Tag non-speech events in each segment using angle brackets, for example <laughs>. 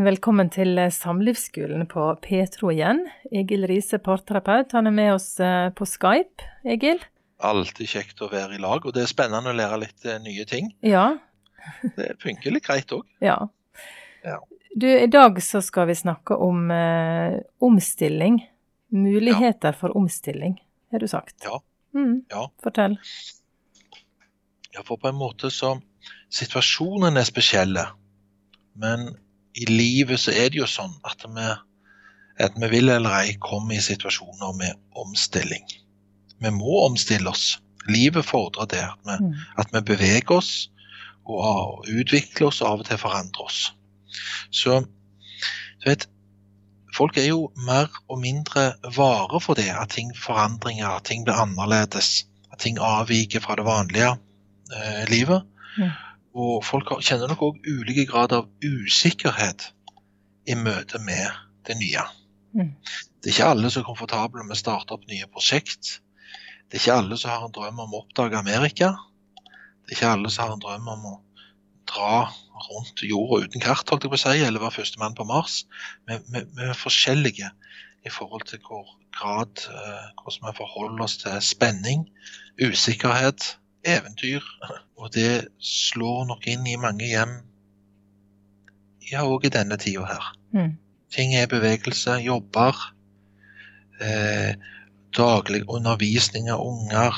Velkommen til eh, Samlivsskolen på Petro igjen. Egil Riise, parterapeut, han er med oss eh, på Skype. Egil? Alltid kjekt å være i lag, og det er spennende å lære litt eh, nye ting. Ja. <laughs> Det funker litt greit òg. ja. Ja. Du, i dag så skal vi snakke om eh, omstilling. Muligheter for omstilling, har du sagt. Ja. Mm, Ja. Fortell. Ja, for på en måte så Situasjonen er spesielle, men i livet så er det jo sånn at vi, at vi vil eller ei kommer i situasjoner med omstilling. Vi må omstille oss. Livet fordrer det at vi, Mm. at vi beveger oss og utvikler oss og av og til forandrer oss. Så du vet, folk er jo mer og mindre vare for det, at ting forandringer, at ting blir annerledes, at ting avviker fra det vanlige eh, livet. Mm. Og folk kjenner nok òg ulike grad av usikkerhet i møte med det nye. Mm. Det er ikke alle som er komfortable med å starte opp nye prosjekt. Det er ikke alle som har en drøm om å oppdage Amerika. Det er ikke alle som har en drøm om å dra rundt jorda uten kart, holdt jeg på å si, eller være førstemann på Mars. Vi er forskjellige i forhold til hvor grad eh, hvordan vi forholder oss til spenning, usikkerhet, eventyr. Og det slår nok inn i mange hjem, ja, òg i denne tida her. Mm. Ting er bevegelse, jobber, eh, daglig undervisning av unger,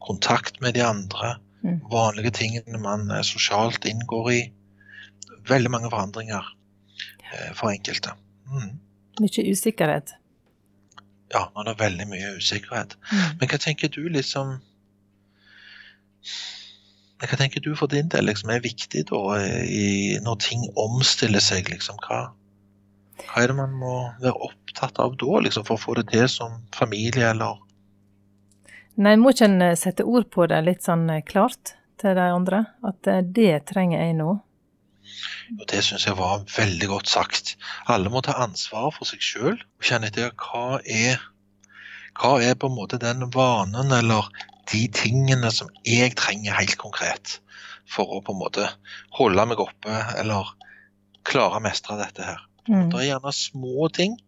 kontakt med de andre, Mm. vanlige tingene man eh, sosialt inngår i. Veldig mange forandringer eh, for enkelte. Mm. Mye usikkerhet. Ja, nå er det veldig mye usikkerhet. Mm. Men hva tenker du liksom Hva tenker du for din del liksom, er viktig da, i, når ting omstiller seg? Liksom, hva, hva er det man må være opptatt av da, liksom, for å få det til som familie, eller Nei, må ikke en eh, sette ord på det litt sånn eh, klart til de andre? At eh, det trenger jeg nå. Og Det syns jeg var veldig godt sagt. Alle må ta ansvar for seg sjøl og kjenne etter hva er hva er på en måte den vanen eller de tingene som jeg trenger helt konkret for å på en måte holde meg oppe eller klare å mestre dette her. Mm. Det er gjerne små ting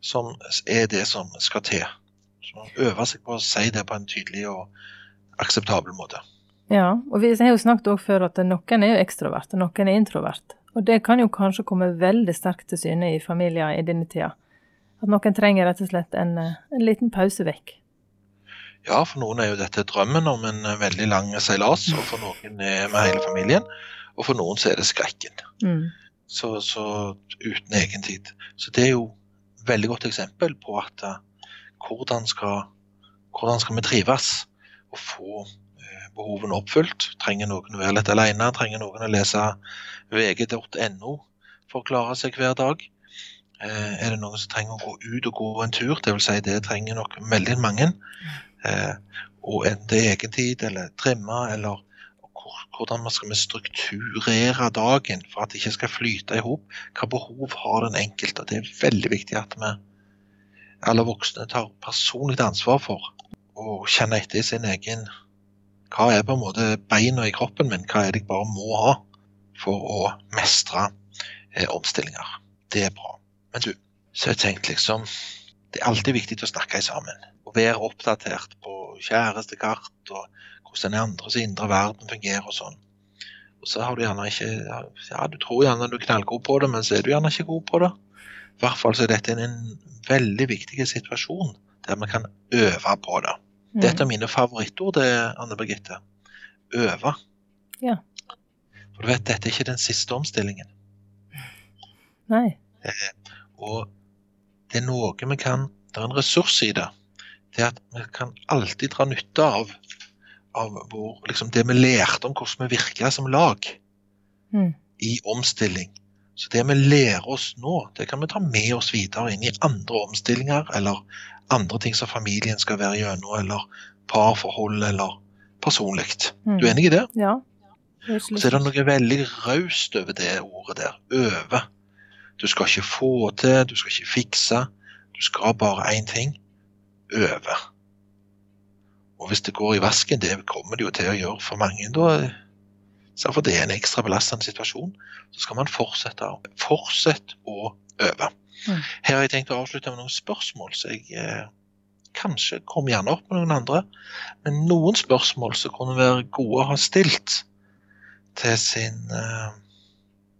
som er det som skal til. Så øver seg på å si det på en tydelig og akseptabel måte. Ja, og vi har jo snakket også før at noen er jo ekstrovert, og noen er introvert. Og det kan jo kanskje komme veldig sterkt til syne i familier i denne tida. At noen trenger rett og slett en, eh, en liten pause vekk. Ja, for noen er jo dette drømmen om en eh, veldig lang seilas, og for noen er med hele familien. Og for noen så er det skrekken. Mm. Så, så uten egen tid. Så det er jo et veldig godt eksempel på at eh, hvordan, skal, hvordan skal vi trives og få eh, behovene oppfylt. Trenger noen å være litt alene, trenger noen å lese vg.no for å klare seg hver dag. Er det noen som trenger å gå ut og gå en tur, det vil si det trenger nok veldig mange. Og enten det er egentid eller trimme eller hvordan man skal strukturere dagen for at det ikke skal flyte i hop. Hva behov har den enkelte? Det er veldig viktig at vi alle voksne tar personlig ansvar for å kjenne etter i sin egen Hva er på en måte beina i kroppen min? Hva er det jeg bare må ha for å mestre eh, omstillinger? Det er bra. Men du, så jeg tenkt liksom Det er alltid viktig å snakke sammen. Og være oppdatert på kjærestekart og hvordan den andres indre verden fungerer og sånn. Og så har du gjerne ikke Ja, du tror gjerne du er knallgod på det, men så er du gjerne ikke god på det. I hvert fall så er dette en, en veldig viktig situasjon der vi kan øve på det. Mm. Det er et av mine favorittord, det, Anne Birgitte. Øve. Ja. For du vet, dette er ikke den siste omstillingen. Nei. Og det er noe vi kan Det er en ressurs i det. Er at vi kan alltid dra nytte av, av hvor, liksom det vi lærte om hvordan vi virker som lag Mm. i omstilling. Så det vi lærer oss nå, det kan vi ta med oss videre inn i andre omstillinger, eller andre ting som familien skal være gjennom, eller parforhold, eller personlig. Mm. Du er enig i det? Ja. Og så er det noe veldig raust over det ordet der. Øve. Du skal ikke få til, du skal ikke fikse. Du skal bare én ting. Øve. Og hvis det går i vasken, det kommer det jo til å gjøre for mange, da for det er en ekstra belastende situasjon. Så skal man fortsette, fortsette å øve. Mm. Her har jeg tenkt å avslutte med noen spørsmål, så jeg eh, kanskje kommer gjerne opp med noen andre. Men noen spørsmål som kunne være gode å ha stilt til sin eh,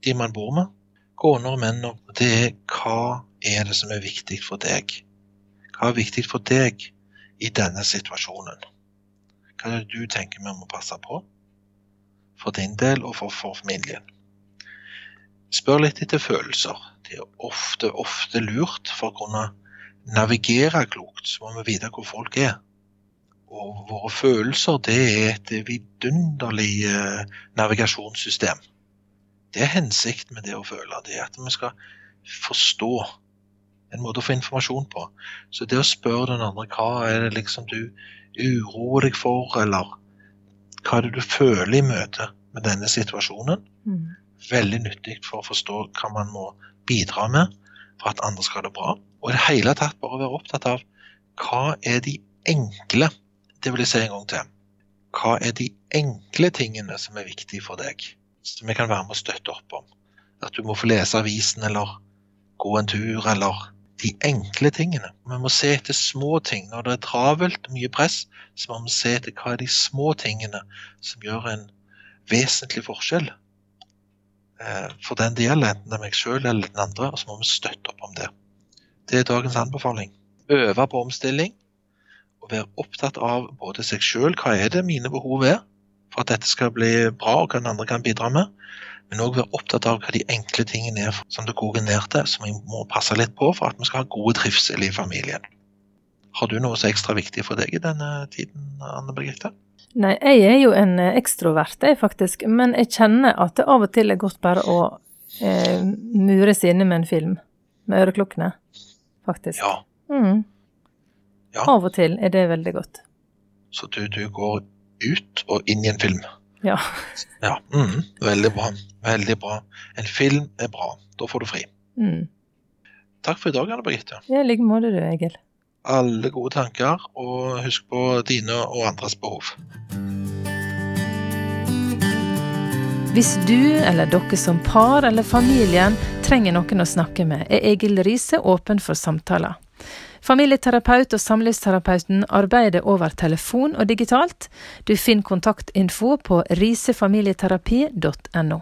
de man bor med, koner og menn, og det er hva er det som er viktig for deg? Hva er viktig for deg i denne situasjonen? Hva er det du tenker vi må passe på? For din del og for, familien. Spør litt etter følelser. Det er ofte, ofte lurt for å kunne navigere klokt, så må vi vite hvor folk er. Og våre følelser det er et vidunderlig eh, navigasjonssystem. Det er hensikten med det å føle. Det er at vi skal forstå. En måte å få informasjon på. Så det å spørre den andre hva er det liksom du uroer deg for, eller hva er det du føler i møte med denne situasjonen, Mm. veldig nyttig for å forstå hva man må bidra med for at andre skal ha det bra. Og i det hele tatt bare være opptatt av hva er de enkle Det vil jeg si en gang til. Hva er de enkle tingene som er viktige for deg, som vi kan være med å støtte opp om? At du må få lese avisen eller gå en tur eller de enkle tingene. Vi må se etter små ting. Når det er travelt, mye press, så må vi se etter hva er de små tingene som gjør en vesentlig forskjell eh, for den det gjelder, enten det er meg sjøl eller den andre, og så må vi støtte opp om det. Det er dagens anbefaling. Øve på omstilling, og være opptatt av både seg sjøl, hva er det mine behov er, for at dette skal bli bra, og hva den andre kan bidra med, men òg være opptatt av hva de enkle tingene er som det koker ned til, som vi må passe litt på for at vi skal ha god trivsel i familien. Har du noe som er ekstra viktig for deg i denne tiden, Anne Birgitte? Nei, jeg er jo en eh, ekstrovert, jeg faktisk, men jeg kjenner at det av og til er godt bare å eh, mure seg inne med en film med øreklokkene, faktisk. Ja. Mm. Ja. Av og til er det veldig godt. Så du, du går ut og inn i en film? Ja. Ja. mm, veldig bra. Veldig bra. En film er bra. Da får du fri. Mm. Takk for i dag, Anne Birgitte. I like måte du, Egil. Alle gode tanker, og husk på dine og andres behov. Hvis du eller dere som par eller familien trenger noen å snakke med, er Egil Riise åpen for samtaler. Familieterapeut og samlivsterapeuten arbeider over telefon og digitalt. Du finner kontaktinfo på risefamilieterapi.no.